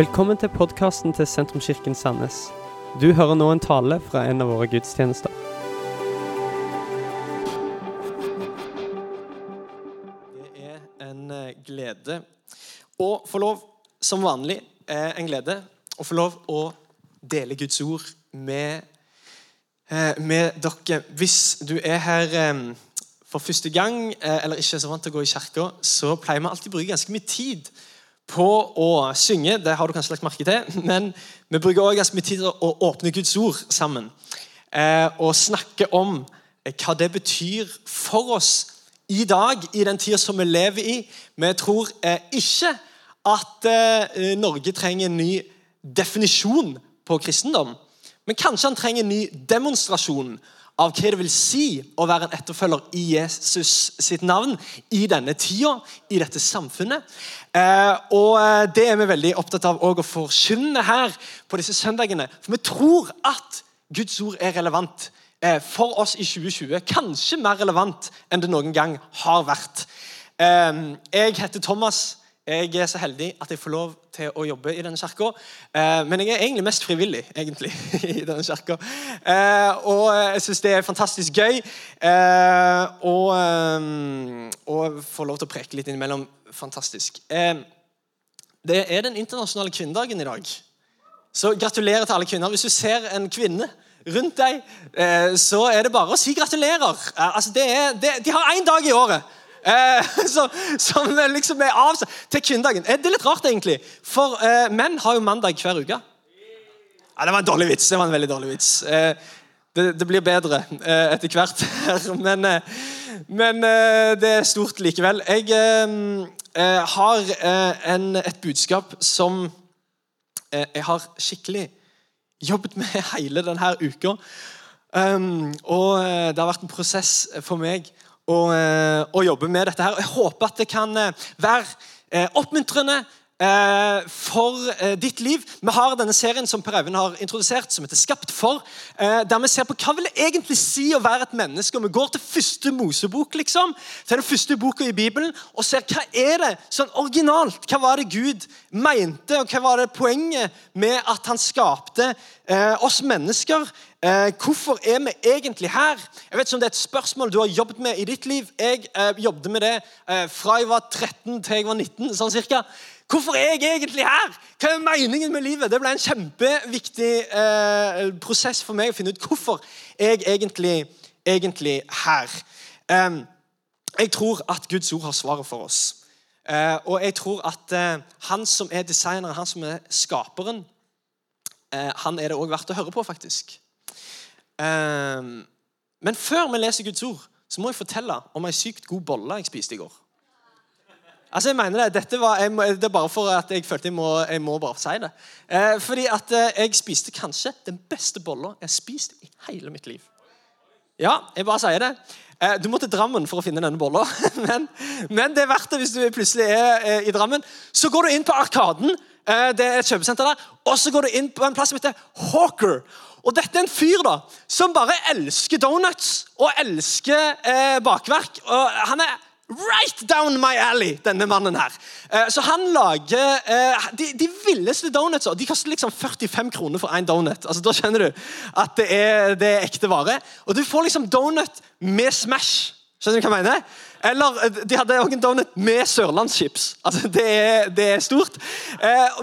Velkommen til podkasten til Sentrumskirken Sandnes. Du hører nå en tale fra en av våre gudstjenester. Det er en eh, glede å få lov, som vanlig, eh, en glede å få lov å dele Guds ord med, eh, med dere. Hvis du er her for første gang eller ikke er så vant til å gå i kirka, så pleier vi alltid å bruke ganske mye tid på å synge. Det har du kanskje lagt merke til. Men vi bruker også ganske mye tid til å åpne Guds ord sammen. Eh, og snakke om eh, hva det betyr for oss i dag, i den tida som vi lever i. Vi tror eh, ikke at Norge trenger en ny definisjon på kristendom. Men kanskje han trenger en ny demonstrasjon av hva det vil si å være en etterfølger i Jesus sitt navn i denne tida, i dette samfunnet. Eh, og eh, Det er vi veldig opptatt av å forkynne her på disse søndagene. For vi tror at Guds ord er relevant eh, for oss i 2020. Kanskje mer relevant enn det noen gang har vært. Jeg heter Thomas. Jeg er så heldig at jeg får lov til å jobbe i denne kirka. Eh, men jeg er egentlig mest frivillig egentlig, i denne kirka. Eh, og jeg syns det er fantastisk gøy eh, å eh, få lov til å preke litt innimellom. Fantastisk. Det er den internasjonale kvinnedagen i dag. Så gratulerer til alle kvinner. Hvis du ser en kvinne rundt deg, så er det bare å si gratulerer. altså det er, det, de har én dag i året. Eh, som, som liksom er av til kvinnedagen. Eh, det er litt rart, egentlig. For eh, menn har jo mandag hver uke. Ja, Det var en dårlig vits. det var en veldig dårlig vits. Eh, det, det, blir bedre eh, etter hvert. men, men det er stort likevel. Jeg har en, et budskap som jeg har skikkelig jobbet med hele denne uka. Um, og det har vært en prosess for meg å, eh, å jobbe med dette. her. Jeg håper at det kan eh, være eh, oppmuntrende for ditt liv. Vi har denne serien som Per Eivind har introdusert, som heter Skapt for. Der vi ser på hva vil det egentlig si å være et menneske. Og Vi går til første Mosebok, liksom, til den første boka i Bibelen, og ser hva er det sånn originalt. Hva var det Gud mente, og hva var det poenget med at han skapte oss mennesker? Eh, hvorfor er vi egentlig her? Jeg vet ikke om Det er et spørsmål du har jobbet med i ditt liv. Jeg eh, jobbet med det eh, fra jeg var 13 til jeg var 19. sånn cirka. Hvorfor er jeg egentlig her? Hva er meningen med livet? Det ble en kjempeviktig eh, prosess for meg å finne ut hvorfor jeg egentlig, egentlig her. jeg tror at Guds ord har svaret for oss. Eh, og jeg tror at eh, han som er designeren, han som er skaperen, han er det òg verdt å høre på, faktisk. Men før vi leser Guds ord, så må jeg fortelle om ei sykt god bolle jeg spiste i går. Altså, jeg mener Det Dette var, jeg, det er bare for at jeg følte jeg må, jeg må bare si det. Eh, fordi at eh, jeg spiste kanskje den beste bolla jeg har spist i hele mitt liv. Ja, jeg bare sier det. Eh, du må til Drammen for å finne denne bolla, men, men, det er verdt det hvis du plutselig er eh, i Drammen. Så går du inn på Arkaden, eh, det er et kjøpesenter der, og så går du inn på en plass som heter Hawker. Og dette er en fyr da, som bare elsker donuts og elsker eh, bakverk. Og han er right down my alley, denne mannen her. Eh, så han lager eh, de, de, villeste donutser. De koster liksom 45 kroner for én donut. Altså, da skjønner du at det er, det er ekte vare. Og du får liksom donut med Smash. Skjønner du hva jeg mener? Eller eh, de hadde også en donut med sørlandschips. Altså, det, er, det er stort.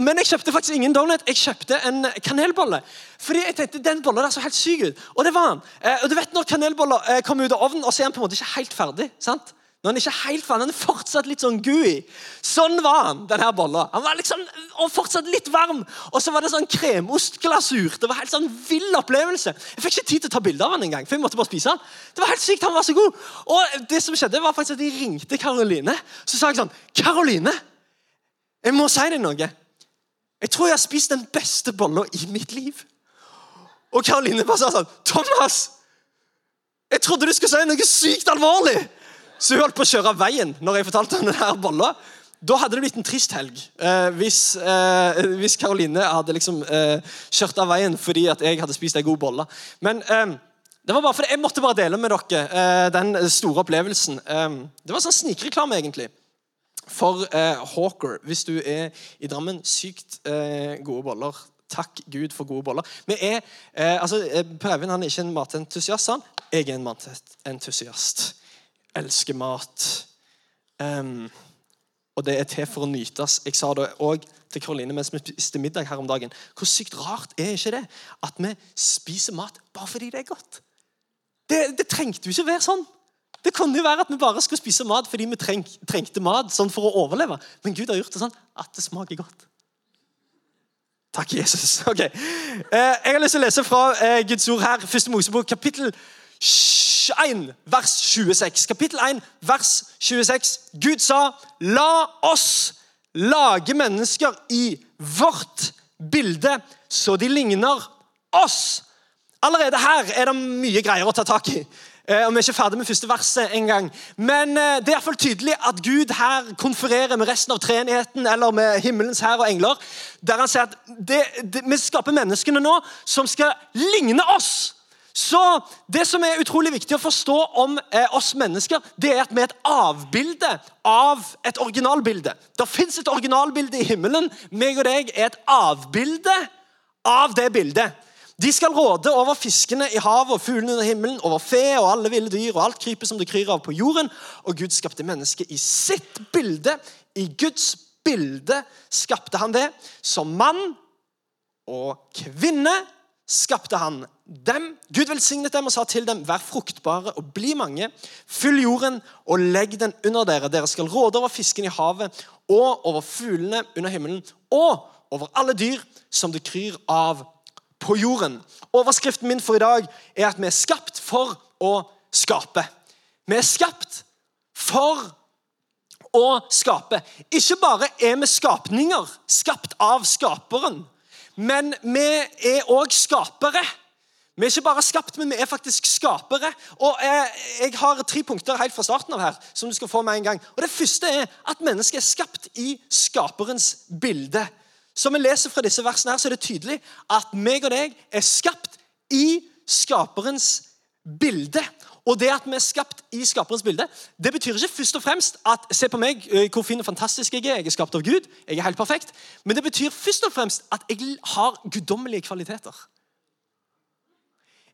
Men jeg kjøpte faktisk ingen donut. Jeg kjøpte en kanelbolle. Fordi jeg tenkte, den bollen der så helt syk ut. Og det var han. Og du vet Når kanelboller kommer ut av ovnen, og så er den på en måte ikke helt ferdig. sant? Når han ikke helt fant, han er fortsatt litt sånn gooey. Sånn var han, denne bolla. Han var liksom, og fortsatt litt varm. Og så var det sånn kremostglasur. Det var helt sånn vill opplevelse. Jeg fikk ikke tid til å ta bilde av han engang, for jeg måtte bare spise han. Det var helt sykt, han var så god. Og det som skjedde var faktisk at de ringte Karoline. Så sa jeg sånn Karoline, jeg må si deg noe. Jeg tror jeg har spist den beste bolla i mitt liv. Og Karoline bare sa sånn Thomas! Jeg trodde du skulle si noe sykt alvorlig! Så hun holdt på å kjøre av veien når jeg fortalte om denne bolla. Da hadde det blitt en trist helg eh, hvis, eh, hadde liksom eh, kjørt av veien fordi at jeg hadde spist ei god bolle. Men eh, det var bare fordi jeg måtte bare dele med dere eh, den store opplevelsen. Eh, det var sånn snikreklame, egentlig. for eh, Hawker, hvis du er i Drammen. Sykt eh, gode boller. Takk Gud for gode boller. Vi er, altså, Per Eivind er ikke en matentusiast. han. Jeg er en matentusiast. Elsker mat. Um, og det er til for å nytes. Jeg sa det òg til Karoline mens vi spiste middag her om dagen. Hvor sykt rart er ikke det at vi spiser mat bare fordi det er godt? Det, det trengte jo ikke være sånn. Det kunne jo være at vi bare skulle spise mat fordi vi treng, trengte mat sånn for å overleve. Men Gud har gjort det sånn at det smaker godt. Takk, Jesus. Ok. Eh, jeg har lyst til å lese fra eh, Guds ord her. Første Mosebok, kapittel 1, vers 26. Kapittel 1, vers 26. Gud sa, 'La oss lage mennesker i vårt bilde, så de ligner oss'. Allerede her er det mye greier å ta tak i. Eh, og Vi er ikke ferdig med første verset engang. Men eh, det er i hvert fall tydelig at Gud her konfererer med resten av treenigheten eller med himmelens hær og engler. Der han sier at det, det, vi skaper menneskene nå som skal ligne oss. Så Det som er utrolig viktig å forstå om eh, oss mennesker, det er at vi er et avbilde av et originalbilde. Det fins et originalbilde i himmelen. Meg og deg er et avbilde av det bildet. De skal råde over fiskene i havet og fuglene under himmelen, over fe og alle ville dyr og alt krypet som det kryr av på jorden. Og Gud skapte mennesket i sitt bilde. I Guds bilde skapte han det. Som mann og kvinne skapte han dem. Gud velsignet dem og sa til dem, vær fruktbare og bli mange. Fyll jorden og legg den under dere. Dere skal råde over fisken i havet og over fuglene under himmelen og over alle dyr som det kryr av på jorden. Overskriften min for i dag er at vi er skapt for å skape. Vi er skapt for å skape. Ikke bare er vi skapninger, skapt av skaperen, men vi er òg skapere. Vi er ikke bare skapt, men vi er faktisk skapere. Og jeg, har tre punkter helt fra starten av her som du skal få med en gang. Og Det første er at mennesket er skapt i skaperens bilde. Som vi leser fra disse versene, her, så er det tydelig at meg og deg er skapt i skaperens bilde. Og det at vi er skapt i skaperens bilde, det betyr ikke først og fremst at Se på meg, hvor fin og fantastisk jeg er. Jeg er skapt av Gud. Jeg er helt perfekt. Men det betyr først og fremst at jeg har guddommelige kvaliteter.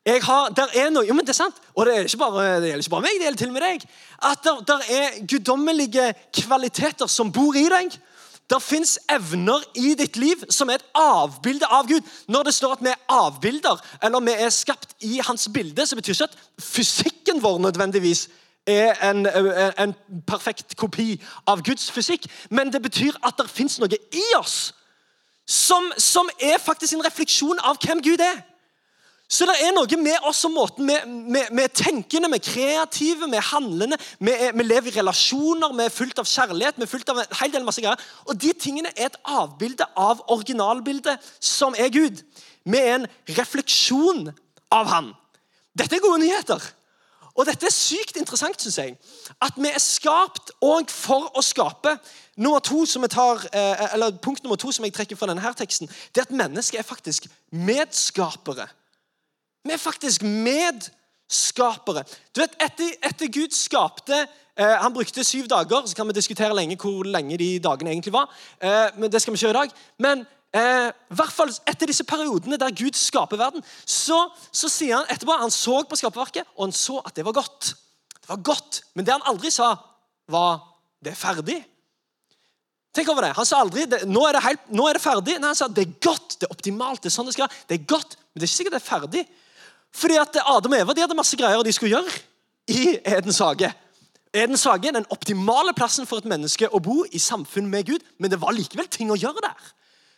Jeg har, der er noe, jo, men det er sant, og det, er bare, det gjelder ikke bare meg, det gjelder til og med deg. At der, der er guddommelige kvaliteter som bor i deg. Det fins evner i ditt liv som er et avbilde av Gud. Når det står at vi er avbilder, eller vi er skapt i hans bilde, så betyr ikke at fysikken vår nødvendigvis er en, en perfekt kopi av Guds fysikk. Men det betyr at det fins noe i oss som, som er faktisk en refleksjon av hvem Gud er. Så det er noe med oss og måten vi er tenkende, vi er kreative, vi er handlende. Vi, er, lever i relasjoner, vi er fullt av kjærlighet, vi er fullt av en hel del masse greier. Og de tingene er et avbilde av originalbildet, som er Gud. Vi er en refleksjon av Han. Dette er gode nyheter. Og dette er sykt interessant, syns jeg. At vi er skapt òg for å skape. Nummer to som jeg tar, eh, eller Punkt nummer to som jeg trekker fra denne teksten, det er at mennesket er faktisk medskapere vi er faktisk medskapere. Du vet, Etter, etter Gud skapte eh, Han brukte syv dager. Så kan vi diskutere lenge hvor lenge de dagene egentlig var. Eh, men Det skal vi ikke gjøre i dag. Men eh, hvert fall etter disse periodene der Gud skaper verden, så, så sier han etterpå Han så på skaperverket, og han så at det var godt. Det var godt. Men det han aldri sa, var det er ferdig. Tenk over det. Han sa aldri det, nå, er det helt, nå er det ferdig. Nei, han sa det er godt, det er optimalt. Det er sånn det skal Det er godt, men det er ikke sikkert det er ferdig. Fordi at Adam og Eva de hadde masse greier de skulle gjøre i Edens hage. Edens hage er den optimale plassen for et menneske å bo i samfunn med Gud, men det var likevel ting å gjøre der.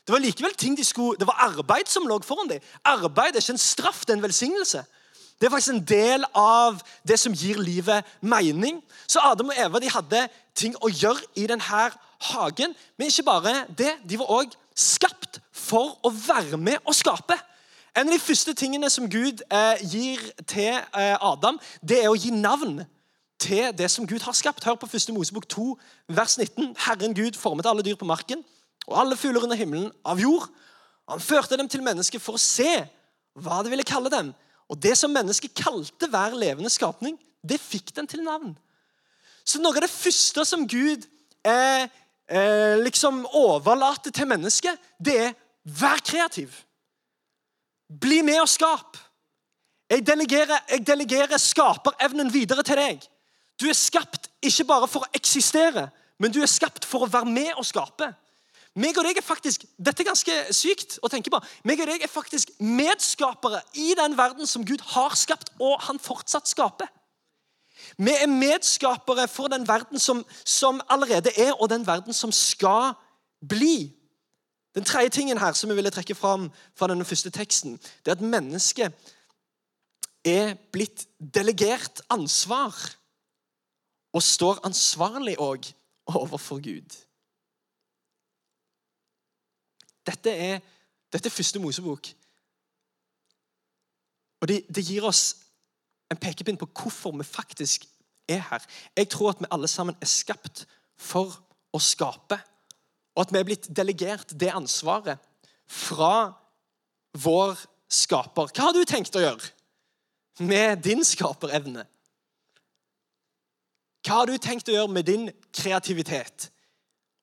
Det var likevel ting de skulle, det var arbeid som lå foran dem. Arbeid er ikke en straff, det er en velsignelse. Det er faktisk en del av det som gir livet mening. Så Adam og Eva de hadde ting å gjøre i denne hagen. Men ikke bare det, de var òg skapt for å være med og skape. En av de første tingene som Gud eh, gir til eh, Adam, det er å gi navn til det som Gud har skapt. Hør på 1. Mosebok 2, vers 19. Herren Gud formet alle dyr på marken og alle fugler under himmelen av jord. Han førte dem til mennesket for å se hva det ville kalle dem. Og det som mennesket kalte hver levende skapning, det fikk den til navn. Så noe av det første som Gud eh, eh, liksom overlater til mennesket, det er vær kreativ. Bli med og skap. Jeg delegerer, jeg delegerer skaperevnen videre til deg. Du er skapt ikke bare for å eksistere, men du er skapt for å være med og skape. Meg og deg er faktisk, Dette er ganske sykt å tenke på. Meg og deg er faktisk medskapere i den verden som Gud har skapt, og han fortsatt skaper. Vi er medskapere for den verden som, som allerede er, og den verden som skal bli. Den tredje tingen her som vi ville trekke fram fra denne første teksten, det er at mennesket er blitt delegert ansvar og står ansvarlig òg overfor Gud. Dette er, dette er første Mosebok. Og det, det gir oss en pekepinn på hvorfor vi faktisk er her. Jeg tror at vi alle sammen er skapt for å skape. Og at vi er blitt delegert det ansvaret fra vår skaper. Hva har du tenkt å gjøre med din skaperevne? Hva har du tenkt å gjøre med din kreativitet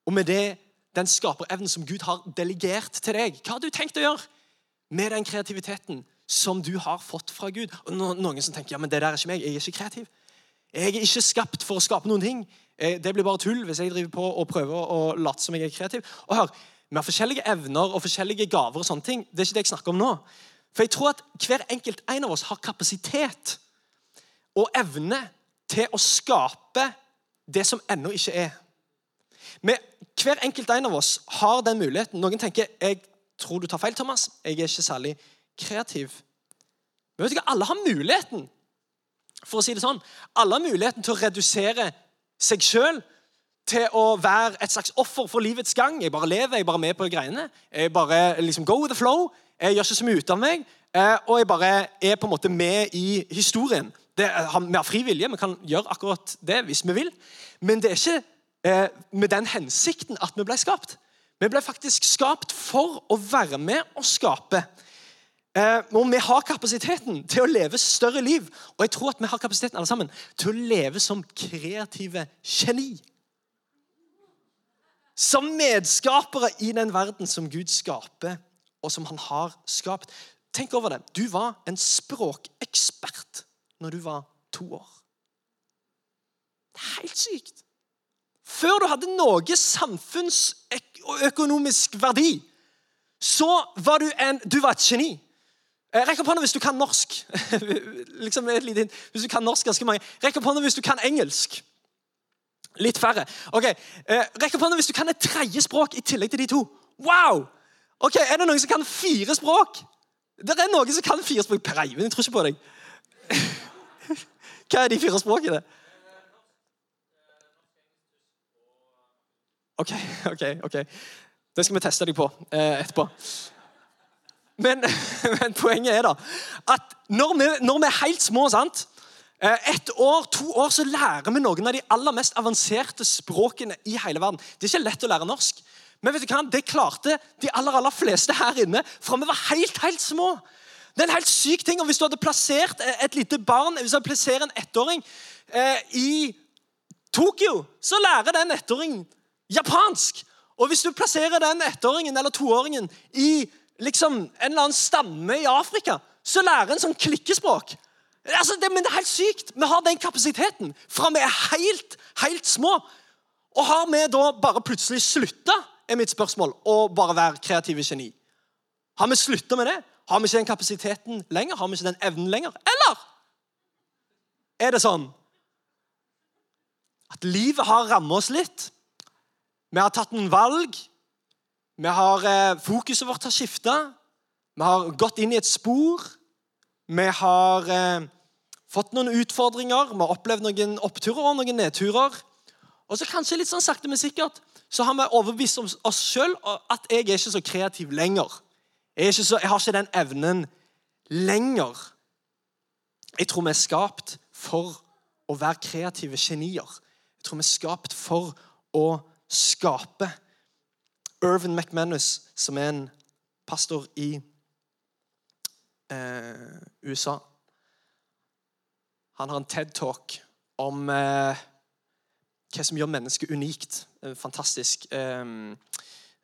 og med det den skaperevnen som Gud har delegert til deg. Hva har du tenkt å gjøre med den kreativiteten som du har fått fra Gud? Og Noen som tenker ja, men det der er ikke meg, jeg er ikke kreativ. Jeg er ikke skapt for å skape noen ting. Det blir bare tull hvis jeg driver på og prøver å late som jeg er kreativ. Og hør, Vi har forskjellige evner og forskjellige gaver. og sånne ting. Det er ikke det jeg snakker om nå. For jeg tror at hver enkelt en av oss har kapasitet og evne til å skape det som ennå ikke er. Men hver enkelt en av oss har den muligheten. Noen tenker jeg tror du tar feil, Thomas. Jeg er ikke særlig kreativ. Men vet du hva? Alle har muligheten for å si det sånn, alle har muligheten til å redusere seg sjøl til å være et slags offer for livets gang. Jeg bare lever, jeg bare er med på greiene. Jeg bare liksom go with the flow. Jeg gjør ikke så mye ut av meg. Eh, og jeg bare er på en måte med i historien. Det, vi har fri vilje, vi kan gjøre akkurat det hvis vi vil. Men det er ikke eh, med den hensikten at vi ble skapt. Vi ble faktisk skapt for å være med og skape. Eh, og vi har kapasiteten til å leve større liv. Og jeg tror at vi har kapasiteten alle sammen til å leve som kreative geni. Som medskapere i den verden som Gud skaper, og som han har skapt. Tenk over det. Du var en språkekspert når du var to år. Det er helt sykt. Før du hadde noe samfunnsøkonomisk verdi, så var du, en, du var et geni. Eh, rekk opp hånda hvis du kan norsk. liksom et lite Hvis du kan norsk ganske mange. Rekk opp hånda hvis du kan engelsk. Litt færre. Ok, eh, Rekk opp hånda hvis du kan et tredje språk i tillegg til de to. Wow! Ok, Er det noen som kan fire språk? Det er noen som kan fire språk. Per Eivind, jeg tror ikke på deg. Hva er de fire språkene? OK, OK. ok. Det skal vi teste deg på eh, etterpå. Men, men, poenget er da at når vi, når vi er helt små sant? Et år, to år, så lærer vi noen av de aller mest avanserte språkene i hele verden. Det er ikke lett å lære norsk, men vet du hva? det klarte de aller, aller fleste her inne fra vi var helt, helt små. Det er en helt syk ting. og Hvis du hadde plassert et lite barn hvis du hadde plassert en ettåring eh, i Tokyo, så lærer den ettåringen japansk. Og hvis du plasserer den ettåringen eller toåringen i liksom en eller annen stamme i Afrika, så lærer en sånn klikkespråk. Altså, det, men det er helt sykt. Vi har den kapasiteten fra vi er helt, helt små. Og har vi da bare plutselig slutta, er mitt spørsmål, å bare være kreative geni? Har vi slutta med det? Har vi ikke den kapasiteten lenger? Har vi ikke den evnen lenger? Eller er det sånn at livet har rammet oss litt? Vi har tatt noen valg. Vi har, eh, fokuset vårt har skifta. Vi har gått inn i et spor. Vi har eh, fått noen utfordringer. Vi har opplevd noen oppturer og noen nedturer. Og så kanskje litt sånn sakte, men sikkert så har vi overbevist oss sjøl at jeg er ikke så kreativ lenger. Jeg, så, jeg har ikke den evnen lenger. Jeg tror vi er skapt for å være kreative genier. Jeg tror vi er skapt for å skape. Irvin McManus, som er en pastor i eh, USA Han har en TED-talk om eh, hva som gjør mennesket unikt. En fantastisk, eh,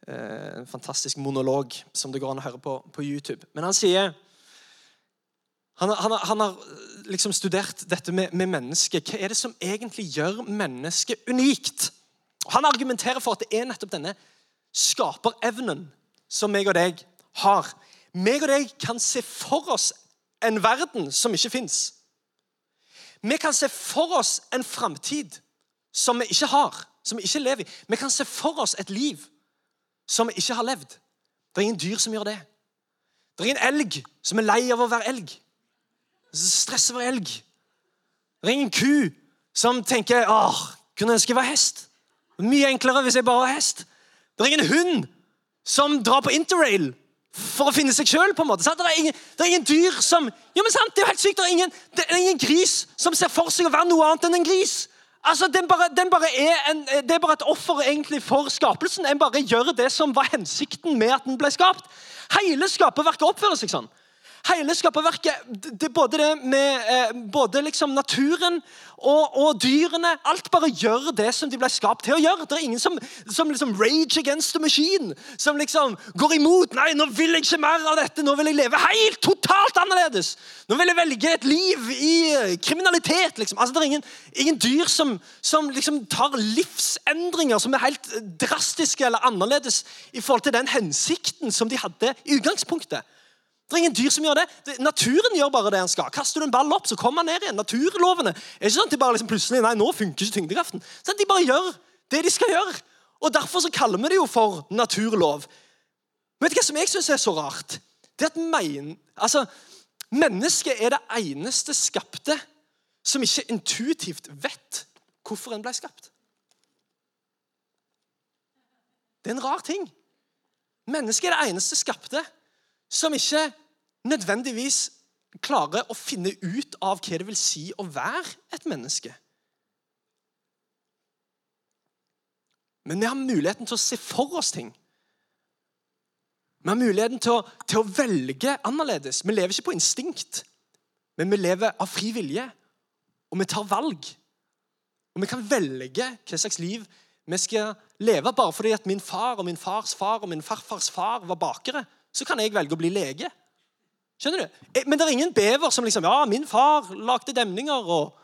en fantastisk monolog som det går an å høre på på YouTube. Men han sier han, han, han har liksom studert dette med, med mennesket. Hva er det som egentlig gjør mennesket unikt? Han argumenterer for at det er nettopp denne skaperevnen som meg og deg har. Meg og deg kan se for oss en verden som ikke fins. Vi kan se for oss en framtid som vi ikke har, som vi ikke lever i. Vi kan se for oss et liv som vi ikke har levd. Det er ingen dyr som gjør det. Det er ingen elg som er lei av å være elg. Stress over elg. Det er ingen ku som tenker åh, kunne ønske jeg var hest. Mye enklere hvis jeg bare var hest. Det er ingen hund som drar på interrail for å finne seg sjøl. Det, det er ingen dyr som ja, men sant, Det er jo helt sykt. Det er, ingen, det er ingen gris som ser for seg å være noe annet enn en gris. Altså, den bare, den bare er en, Det er bare et offer egentlig for skapelsen. En bare gjør det som var hensikten med at den ble skapt. Hele skaperverket oppfører seg sånn. Hele skaperverket, det, både det med eh, både liksom naturen og, og, dyrene Alt bare gjør det som de ble skapt til å gjøre. Det er ingen som, som liksom rage against the machine. Som liksom går imot. 'Nei, nå vil jeg ikke mer av dette. Nå vil jeg leve helt totalt annerledes.' 'Nå vil jeg velge et liv i eh, kriminalitet.' liksom. Altså, Det er ingen, ingen dyr som, som liksom tar livsendringer som er helt drastiske eller annerledes i forhold til den hensikten som de hadde i utgangspunktet. Det er ingen dyr som gjør det. Naturen gjør bare det han skal. Kaster du en ball opp, så kommer han ned igjen. Naturlovene er ikke sånn at de bare liksom plutselig, nei, nå funker ikke tyngdekraften. Sånn, de bare gjør det de skal gjøre. Og Derfor så kaller vi det jo for naturlov. Vet du hva som jeg syns er så rart? Det at men, altså, Mennesket er det eneste skapte som ikke intuitivt vet hvorfor en ble skapt. Det er en rar ting. Mennesket er det eneste skapte som ikke nødvendigvis klarer å finne ut av hva det vil si å være et menneske. Men vi har muligheten til å se for oss ting. Vi har muligheten til å, til å velge annerledes. Vi lever ikke på instinkt, men vi lever av fri vilje. Og vi tar valg. Og vi kan velge hva slags liv vi skal leve. Bare fordi at min far og min fars far og min farfars far var bakere, så kan jeg velge å bli lege. Skjønner du? Eh, men det er ingen bever som liksom Ja, min far lagde demninger, og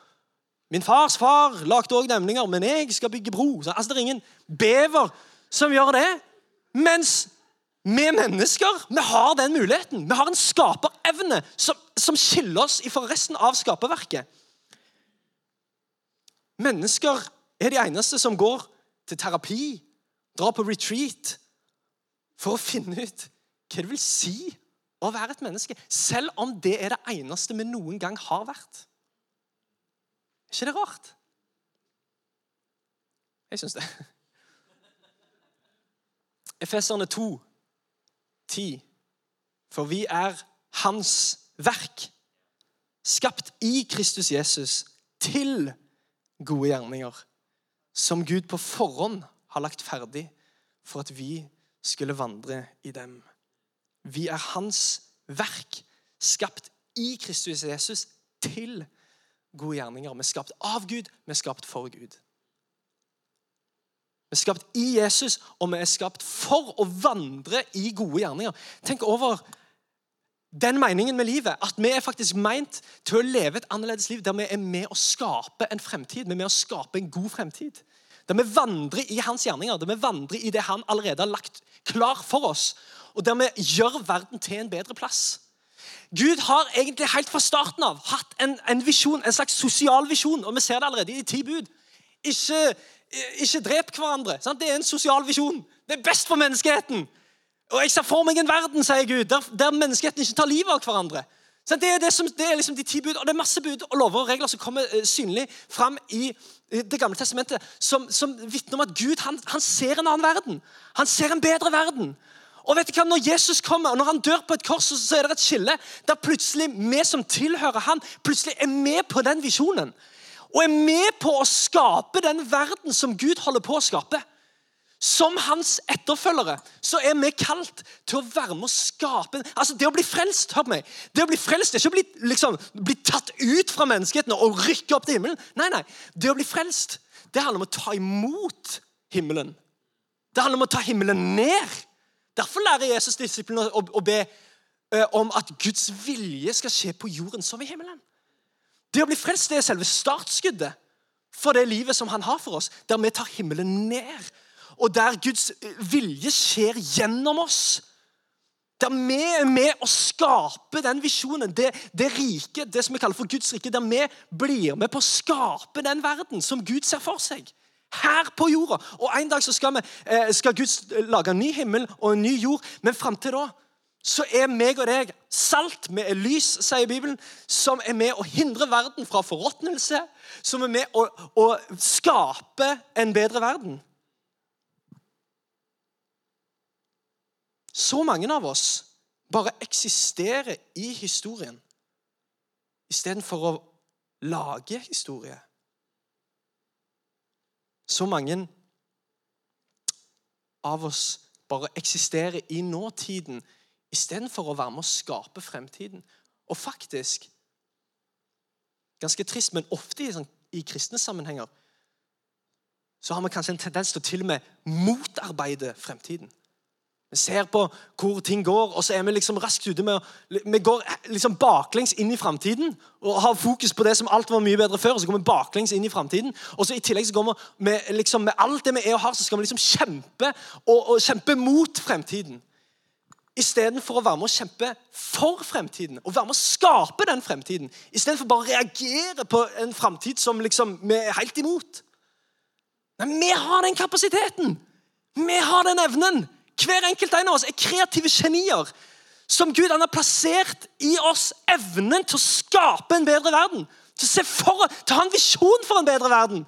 min fars far lagde òg demninger, men jeg skal bygge bro. Altså, Det er ingen bever som gjør det. Mens vi mennesker vi har den muligheten. Vi har en skaperevne som, som skiller oss fra resten av skaperverket. Mennesker er de eneste som går til terapi, drar på retreat, for å finne ut hva det vil si å være et menneske, selv om det er det eneste vi noen gang har vært. Er ikke det rart? Jeg syns det. Efeserne 2, 10. For vi er Hans verk, skapt i Kristus Jesus til gode gjerninger, som Gud på forhånd har lagt ferdig for at vi skulle vandre i dem. Vi er hans verk, skapt i Kristus Jesus til gode gjerninger. Vi er skapt av Gud, vi er skapt for Gud. Vi er skapt i Jesus, og vi er skapt for å vandre i gode gjerninger. Tenk over den meningen med livet. At vi er faktisk meint til å leve et annerledes liv der vi er med å skape en fremtid. Vi er med å skape en god fremtid. Der vi vandrer i hans gjerninger, der vi vandrer i det han allerede har lagt klar for oss og der vi gjør verden til en bedre plass. Gud har egentlig helt fra starten av hatt en, en visjon, en slags sosial visjon. Og vi ser det allerede i ti bud. Ikke, ikke drep hverandre. Sant? Det er en sosial visjon. Det er best for menneskeheten. Og jeg ser for meg en verden sier Gud, der, der menneskeheten ikke tar livet av hverandre. Så det er, det, som, det er liksom de ti bud, og det er masse bud og lover og regler som kommer uh, synlig fram i Det gamle testamentet, som, som vitner om at Gud han, han ser en annen verden. Han ser en bedre verden. Og vet du hva, Når Jesus kommer, og når han dør på et kors, så er det et skille der plutselig vi som tilhører han, plutselig er med på den visjonen. Og er med på å skape den verden som Gud holder på å skape. Som hans etterfølgere så er vi kalt til å være med å skape Altså, Det å bli frelst hør på meg, det å bli frelst det er ikke å bli, liksom, bli tatt ut fra menneskeheten og rykke opp til himmelen. Nei, nei, Det å bli frelst det handler om å ta imot himmelen. Det handler om å ta himmelen ned. Derfor lærer Jesus disiplene å, å be eh, om at Guds vilje skal skje på jorden som i himmelen. Det å bli frelst det er selve startskuddet for det livet som han har for oss, der vi tar himmelen ned, og der Guds vilje skjer gjennom oss. Der vi er med å skape den visjonen, det, det rike, det som vi kaller for Guds rike. Der vi blir med på å skape den verden som Gud ser for seg. Her på jorda. Og En dag skal, vi, eh, skal Gud lage en ny himmel og en ny jord. Men fram til da så er meg og deg salt, vi er lys, sier Bibelen, som er med å hindre verden fra forråtnelse, som er med å, å skape en bedre verden. Så mange av oss bare eksisterer i historien istedenfor å lage historie. Så mange av oss bare eksisterer i nåtiden istedenfor å være med å skape fremtiden. Og faktisk Ganske trist, men ofte i, sånn, i kristne sammenhenger så har vi kanskje en tendens til å til og med motarbeide fremtiden. Vi ser på hvor ting går, og så er vi liksom raskt ute med Vi går liksom baklengs inn i framtiden og har fokus på det som alt var mye bedre før. og Så går vi baklengs inn i framtiden. Og så i tillegg så går vi med, liksom, med alt det vi er og har, så skal vi liksom kjempe og, og kjempe mot fremtiden. Istedenfor å være med å kjempe for fremtiden og være med å skape den fremtiden. Istedenfor bare å reagere på en fremtid som liksom vi er helt imot. Nei, Vi har den kapasiteten! Vi har den evnen! Hver enkelt en av oss er kreative genier som Gud har plassert i oss evnen til å skape en bedre verden. Til å se for, til å ha en visjon for en bedre verden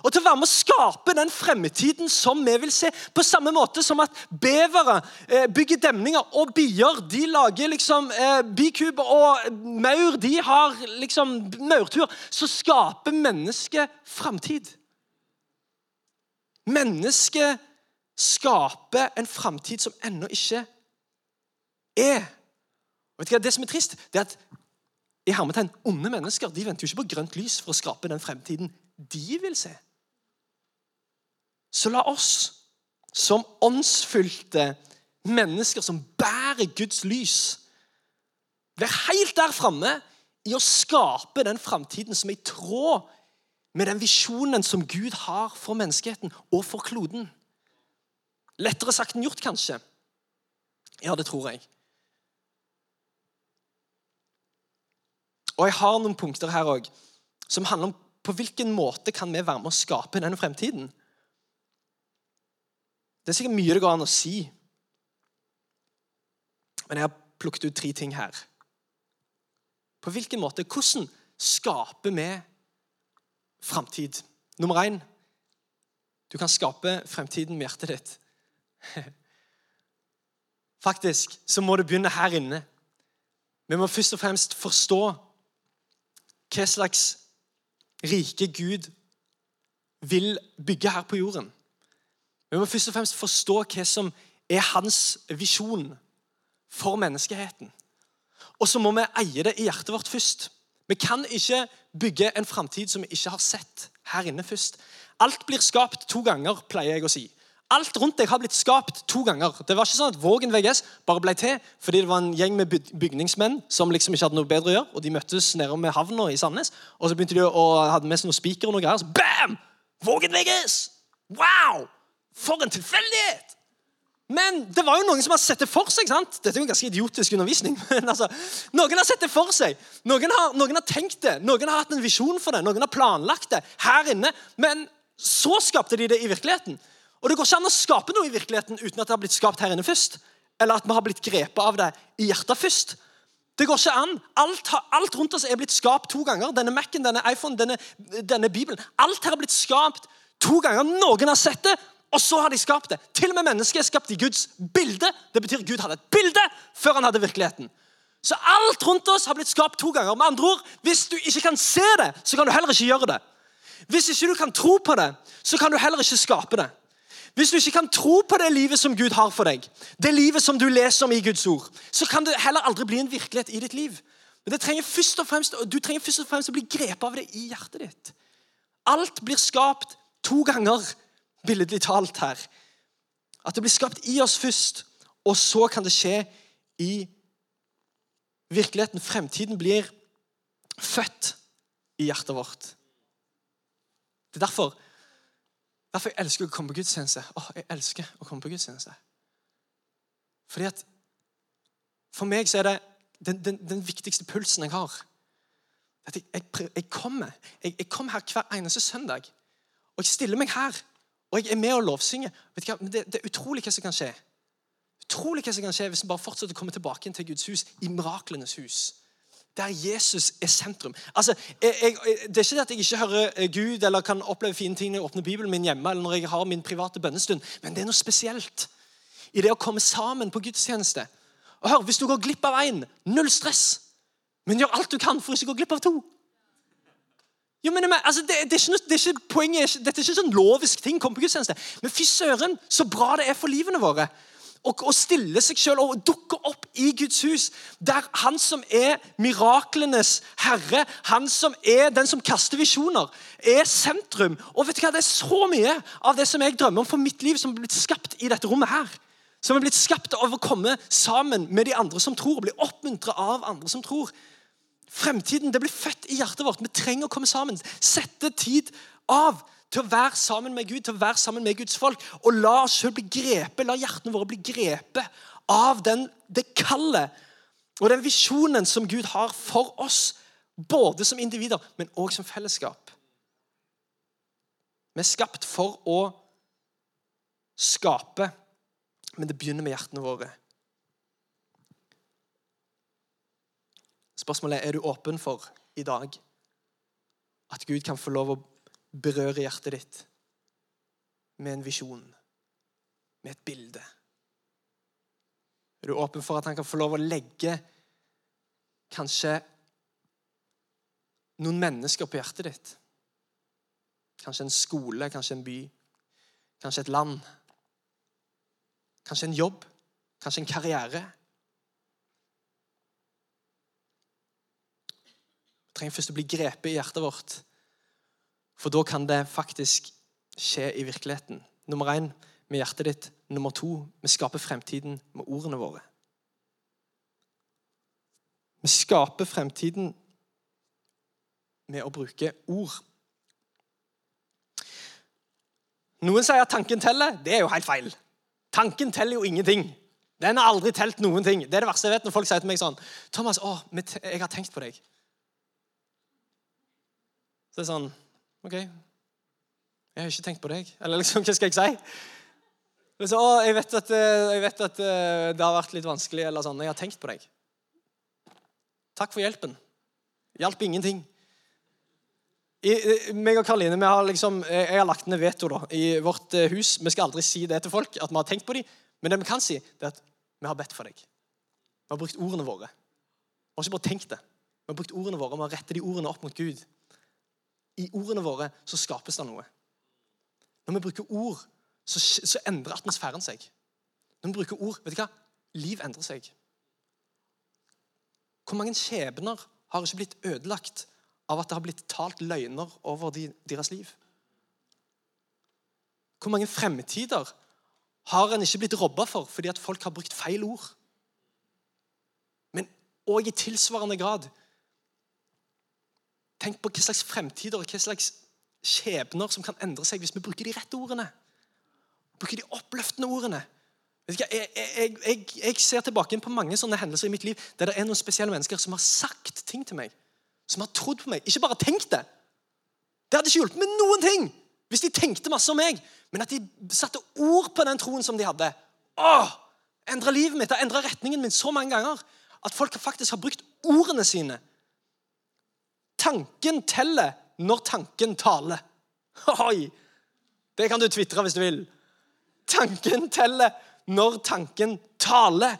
og til å være med å skape den fremtiden som vi vil se. På samme måte som at bevere eh, bygger demninger, og bier de lager liksom eh, bikuber, og maur de har liksom maurtur. Så skaper mennesket framtid. Mennesket skaper en framtid som ennå ikke er. Vet du hva, Det som er trist, det er at i hermetegn, onde mennesker de venter jo ikke på grønt lys for å skape den fremtiden de vil se. Så la oss som åndsfylte mennesker som bærer Guds lys, være helt der framme i å skape den framtiden som er i tråd med den visjonen som Gud har for menneskeheten og for kloden. Lettere sagt enn gjort, kanskje. Ja, det tror jeg. Og jeg har noen punkter her òg som handler om på hvilken måte kan vi være med å skape denne fremtiden. Det er sikkert mye det går an å si. Men jeg har plukket ut tre ting her. På hvilken måte? Hvordan skaper vi framtid? Nummer én du kan skape fremtiden med hjertet ditt. Faktisk så må det begynne her inne. Vi må først og fremst forstå hva slags rike Gud vil bygge her på jorden. Vi må først og fremst forstå hva som er hans visjon for menneskeheten. Og så må vi eie det i hjertet vårt først. Vi kan ikke bygge en framtid som vi ikke har sett her inne først. Alt blir skapt to ganger, pleier jeg å si. Alt rundt deg har blitt skapt to ganger. Det var ikke sånn at Vågen VGS bare ble til fordi det var en gjeng med bygningsmenn som liksom ikke hadde noe bedre å gjøre, og de møttes nede med havna i Sandnes. Og så begynte de å ha med seg noen spikere og noe greier. Så bam! Vågen VGS! Wow! For en tilfeldighet! Men det var jo noen som har sett det for seg. sant? Dette er jo en ganske idiotisk undervisning. men altså, Noen har sett det for seg. Noen har, noen har, tenkt det. Noen har hatt en visjon for det. Noen har planlagt det her inne. Men så skapte de det i virkeligheten. Og Det går ikke an å skape noe i virkeligheten uten at det har blitt skapt her inne først. Eller at vi har blitt grepet av det i hjertet først. Det går ikke an. Alt, alt rundt oss er blitt skapt to ganger. Denne Mac-en, denne iPhone, denne, denne Bibelen. Alt her har blitt skapt to ganger. Noen har sett det, og så har de skapt det. Til og med mennesket er skapt i Guds bilde. Det betyr at Gud hadde et bilde før han hadde virkeligheten. Så alt rundt oss har blitt skapt to ganger. Med andre ord, Hvis du ikke kan se det, så kan du heller ikke gjøre det. Hvis ikke du kan tro på det, så kan du heller ikke skape det. Hvis du ikke kan tro på det livet som Gud har for deg, det livet som du leser om i Guds ord, så kan det heller aldri bli en virkelighet i ditt liv. Men trenger fremst, du trenger først og fremst å bli grepet av det i hjertet ditt. Alt blir skapt To ganger, billedlig talt her. At det blir skapt i oss først, og så kan det skje i virkeligheten. Fremtiden blir født i hjertet vårt. Det er derfor, derfor jeg elsker å komme på gudstjeneste. Åh, jeg elsker å komme på gudstjeneste. Fordi at For meg så er det den, den, den viktigste pulsen jeg har. At jeg, jeg, jeg kommer jeg, jeg kommer her hver eneste søndag. Og jeg stiller meg her. Og jeg er med og lovsynger. Vet du hva? Men det, det, er utrolig hva som kan skje. Utrolig hva som kan skje Hvis vi bare fortsetter å komme tilbake til Guds hus, i miraklenes hus der Jesus er sentrum. Altså, jeg, jeg, det er ikke det at jeg ikke hører eh, Gud eller kan oppleve fine ting når jeg åpner Bibelen min hjemme, eller når jeg har min private bønnestund, men det er noe spesielt i det å komme sammen på gudstjeneste. Og hør, Hvis du går glipp av én, null stress, men gjør alt du kan for ikke å gå glipp av to. Jo, men, altså, det, det, er ikke, det er ikke poenget, Dette er ikke sånn lovisk ting. Kom på gudstjeneste. Men fy søren, så bra det er for livene våre og stille seg selv og dukke opp i Guds hus, der han som er miraklenes herre, han som er den som kaster visjoner, er sentrum. Og vet du hva, Det er så mye av det som jeg drømmer om for mitt liv, som er blitt skapt i dette rommet her. Som er blitt skapt av å komme sammen med de andre som tror, og bli oppmuntra av andre som tror. Fremtiden det blir født i hjertet vårt. Vi trenger å komme sammen. Sette tid av til å være sammen med Gud, til å være sammen med Guds folk. Og la oss selv bli grepet, la hjertene våre bli grepet av den, det kallet og den visjonen som Gud har for oss. Både som individer, men òg som fellesskap. Vi er skapt for å skape, men det begynner med hjertene våre. Spørsmålet er er du åpen for i dag at Gud kan få lov å berøre hjertet ditt med en visjon, med et bilde? Er du åpen for at han kan få lov å legge kanskje noen mennesker på hjertet ditt? Kanskje en skole, kanskje en by, kanskje et land. Kanskje en jobb, kanskje en karriere. Vi trenger først å bli grepet i hjertet vårt for da kan det faktisk skje i virkeligheten. Nummer én med hjertet ditt. Nummer to vi skaper fremtiden med ordene våre. Vi skaper fremtiden med å bruke ord. Noen sier at tanken teller. Det er jo helt feil. Tanken teller jo ingenting. Den har aldri telt noen ting. Det er det verste jeg vet når folk sier til meg sånn 'Thomas, å, jeg har tenkt på deg.' Så det er sånn OK, jeg har ikke tenkt på deg. Eller liksom, hva skal jeg si? Så, å, jeg vet at, eh, jeg vet at eh, det har vært litt vanskelig, eller sånn. Jeg har tenkt på deg. Takk for hjelpen. Hjalp ingenting. I, meg og Karoline vi har liksom, Jeg har lagt ned veto da, i vårt eh, hus. Vi skal aldri si det til folk, at vi har tenkt på dem. Men det vi kan si, det er at vi har bedt for deg. Vi har brukt ordene våre. Vi har ikke bare tenkt det. Vi har brukt ordene våre, vi har rettet de ordene opp mot Gud i ordene våre så skapes det noe. Når vi bruker ord, så, så endrer atmosfæren seg. Når vi bruker ord, vet du hva? Liv endrer seg. Hvor mange skjebner har ikke blitt ødelagt av at det har blitt talt løgner over de, deres liv? Hvor mange fremtider har en ikke blitt robba for fordi at folk har brukt feil ord? Men òg i tilsvarende grad Tenk på hva slags fremtider og hva slags skjebner som kan endre seg hvis vi bruker de rette ordene. Bruker de oppløftende ordene. Jeg, jeg, jeg, jeg, ser tilbake på mange sånne hendelser i mitt liv der det er noen spesielle mennesker som har sagt ting til meg. Som har trodd på meg. Ikke bare tenkt det. Det hadde ikke hjulpet med noen ting hvis de tenkte masse om meg, men at de satte ord på den troen som de hadde. Åh, Endra livet mitt, endra retningen min så mange ganger at folk faktisk har brukt ordene sine Tanken teller når tanken taler. Oi! Det kan du tvitre hvis du vil. Tanken teller når tanken taler.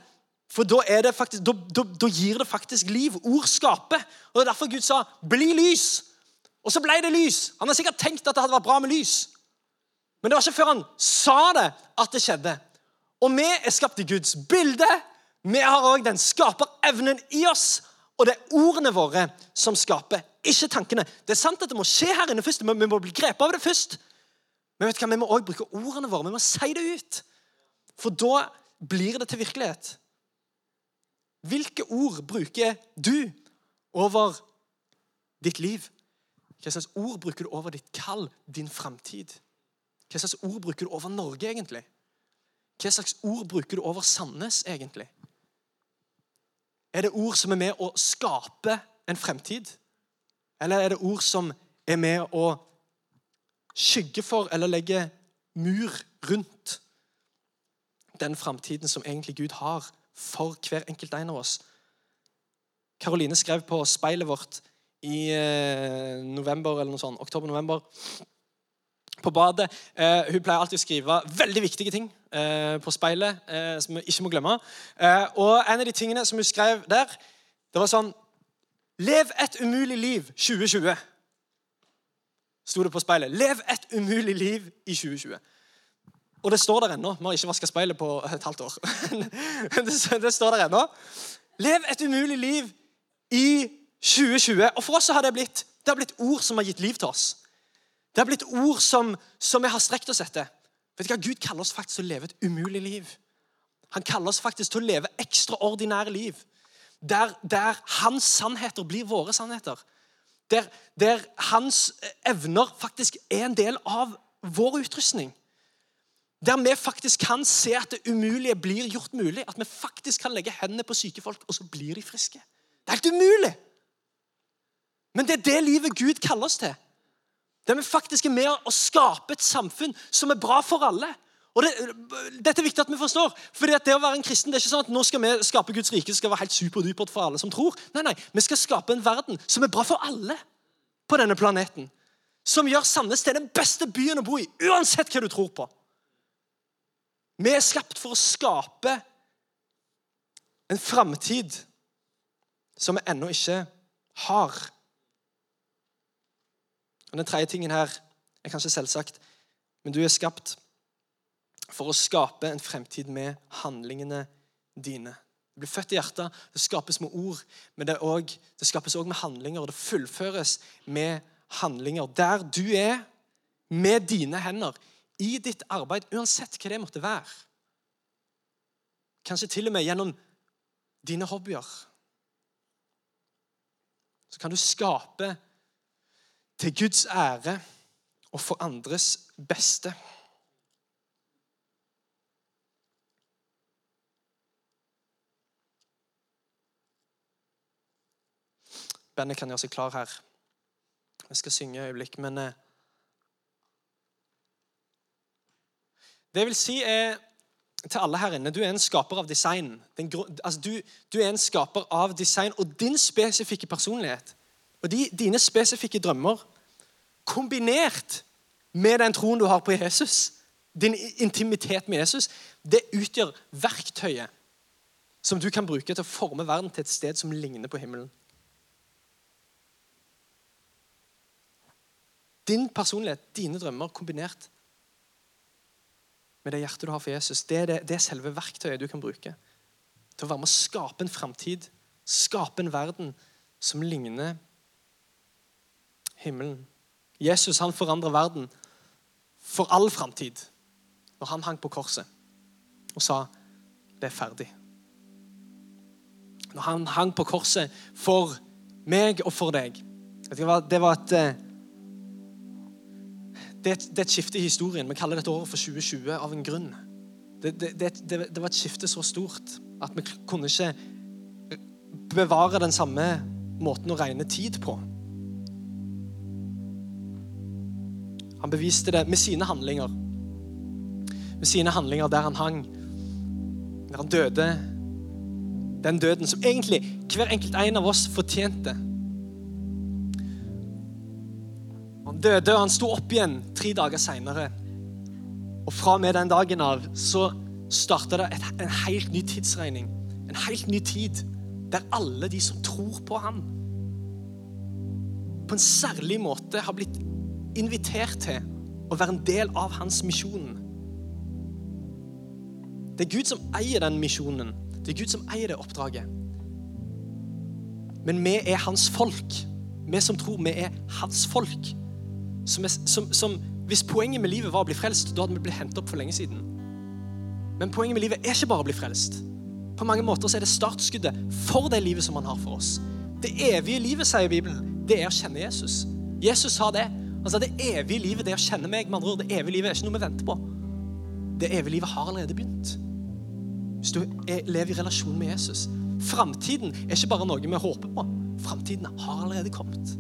For da, faktisk, da, da, da, gir det faktisk liv. Ord skaper. Og Det er derfor Gud sa 'bli lys'. Og så ble det lys. Han har sikkert tenkt at det hadde vært bra med lys. Men det var ikke før han sa det, at det skjedde. Og vi er skapt i Guds bilde. Vi har òg den skaperevnen i oss. Og det er ordene våre som skaper, ikke tankene. Det er sant at det må skje her inne først. Vi må bli grepet av det først. Men vet du hva, vi må også bruke ordene våre. Vi må si det ut. For da blir det til virkelighet. Hvilke ord bruker du over ditt liv? Hva slags ord bruker du over ditt kall, din framtid? Hva slags ord bruker du over Norge, egentlig? Hva slags ord bruker du over Sandnes, egentlig? Er det ord som er med å skape en fremtid? Eller er det ord som er med å skygge for eller legge mur rundt den framtiden som egentlig Gud har for hver enkelt en av oss? Karoline skrev på speilet vårt i eh, november eller noe sånt, oktober-november på badet. Eh, hun pleier alltid å skrive veldig viktige ting på speilet eh, som vi ikke må glemme. Eh, og en av de tingene som hun skrev der, det var sånn Lev et umulig liv 2020. Sto det på speilet. Lev et umulig liv i 2020. Og det står der ennå. Vi har ikke vaska speilet på et halvt år. det står der ennå. Lev et umulig liv i 2020. Og for oss har det blitt, det har blitt ord som har gitt liv til oss. Det har blitt ord som, som vi har strekt oss etter. Vet du hva? Gud kaller oss faktisk til å leve et umulig liv. Han kaller oss faktisk til å leve ekstraordinære liv. Der, der hans sannheter blir våre sannheter. Der, der, hans evner faktisk er en del av vår utrustning. Der vi faktisk kan se at det umulige blir gjort mulig. At vi faktisk kan legge hendene på syke folk, og så blir de friske. Det er helt umulig! Men det er det livet Gud kaller oss til. Der vi faktisk er med å skape et samfunn som er bra for alle. Og det, Dette er viktig at vi forstår. Fordi at det å være en kristen, det er ikke sånn at nå skal vi skape Guds rike skal være helt superdupert for alle som tror. Nei, nei, Vi skal skape en verden som er bra for alle på denne planeten. Som gjør Sandnes til den beste byen å bo i, uansett hva du tror på. Vi er skapt for å skape en framtid som vi ennå ikke har. Og Den tredje tingen her er kanskje selvsagt, men du er skapt for å skape en fremtid med handlingene dine. Du blir født i hjertet, det skapes med ord, men det, også, det skapes òg med handlinger. Og det fullføres med handlinger. Der du er, med dine hender, i ditt arbeid, uansett hva det måtte være. Kanskje til og med gjennom dine hobbyer. Så kan du skape til Guds ære og for andres beste. Bandet kan gjøre seg klar her. Vi skal synge et øyeblikk, men eh, Det vil si er til alle her inne du er en skaper av design. Den, altså du, du, er en skaper av design og din spesifikke personlighet. Og de, dine spesifikke drømmer, kombinert med den troen du har på Jesus, din intimitet med Jesus, det utgjør verktøyet som du kan bruke til å forme verden til et sted som ligner på himmelen. Din personlighet, dine drømmer kombinert med det hjertet du har for Jesus, det er, det, det er selve verktøyet du kan bruke til å være med å skape en framtid, skape en verden som ligner himmelen. Jesus han forandrer verden for all framtid når han hang på korset og sa det er ferdig. Når han hang på korset for meg og for deg. Det var, det var eh, det er, et, det er et skifte i historien. Vi kaller dette året for 2020 av en grunn. Det, det, det, var et skifte så stort at vi kunne ikke bevare den samme måten å regne tid på. Han beviste det med sine handlinger. Med sine handlinger der han hang, der han døde. Den døden som egentlig hver enkelt en av oss fortjente. Han døde, og han sto opp igjen tre dager seinere. Og fra og med den dagen av så starta det en helt ny tidsregning. En helt ny tid der alle de som tror på ham, på en særlig måte har blitt invitert til å være en del av hans misjon. Det er Gud som eier den misjonen. Det er Gud som eier det oppdraget. Men vi er hans folk. Vi som tror vi er hans folk. Som, som, som Hvis poenget med livet var å bli frelst, da hadde vi blitt hentet opp for lenge siden. Men poenget med livet er ikke bare å bli frelst. På mange måter er det startskuddet for det livet som han har for oss. Det evige livet, sier Bibelen, det er å kjenne Jesus. Jesus sa det. Han sa det evige livet, det å kjenne meg. Med andre ord, det evige livet er ikke noe vi venter på. Det evige livet har allerede begynt. Hvis du er, lever i relasjon med Jesus. Framtiden er ikke bare noe vi håper på. Framtiden har allerede kommet.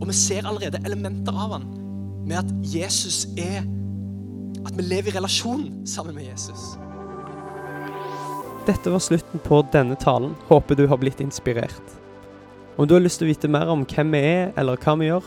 Og vi ser allerede elementer av han med at Jesus er At vi lever i relasjon sammen med Jesus. Dette var slutten på denne talen. Håper du har blitt inspirert. Om du har lyst til å vite mer om hvem vi er, eller hva vi gjør,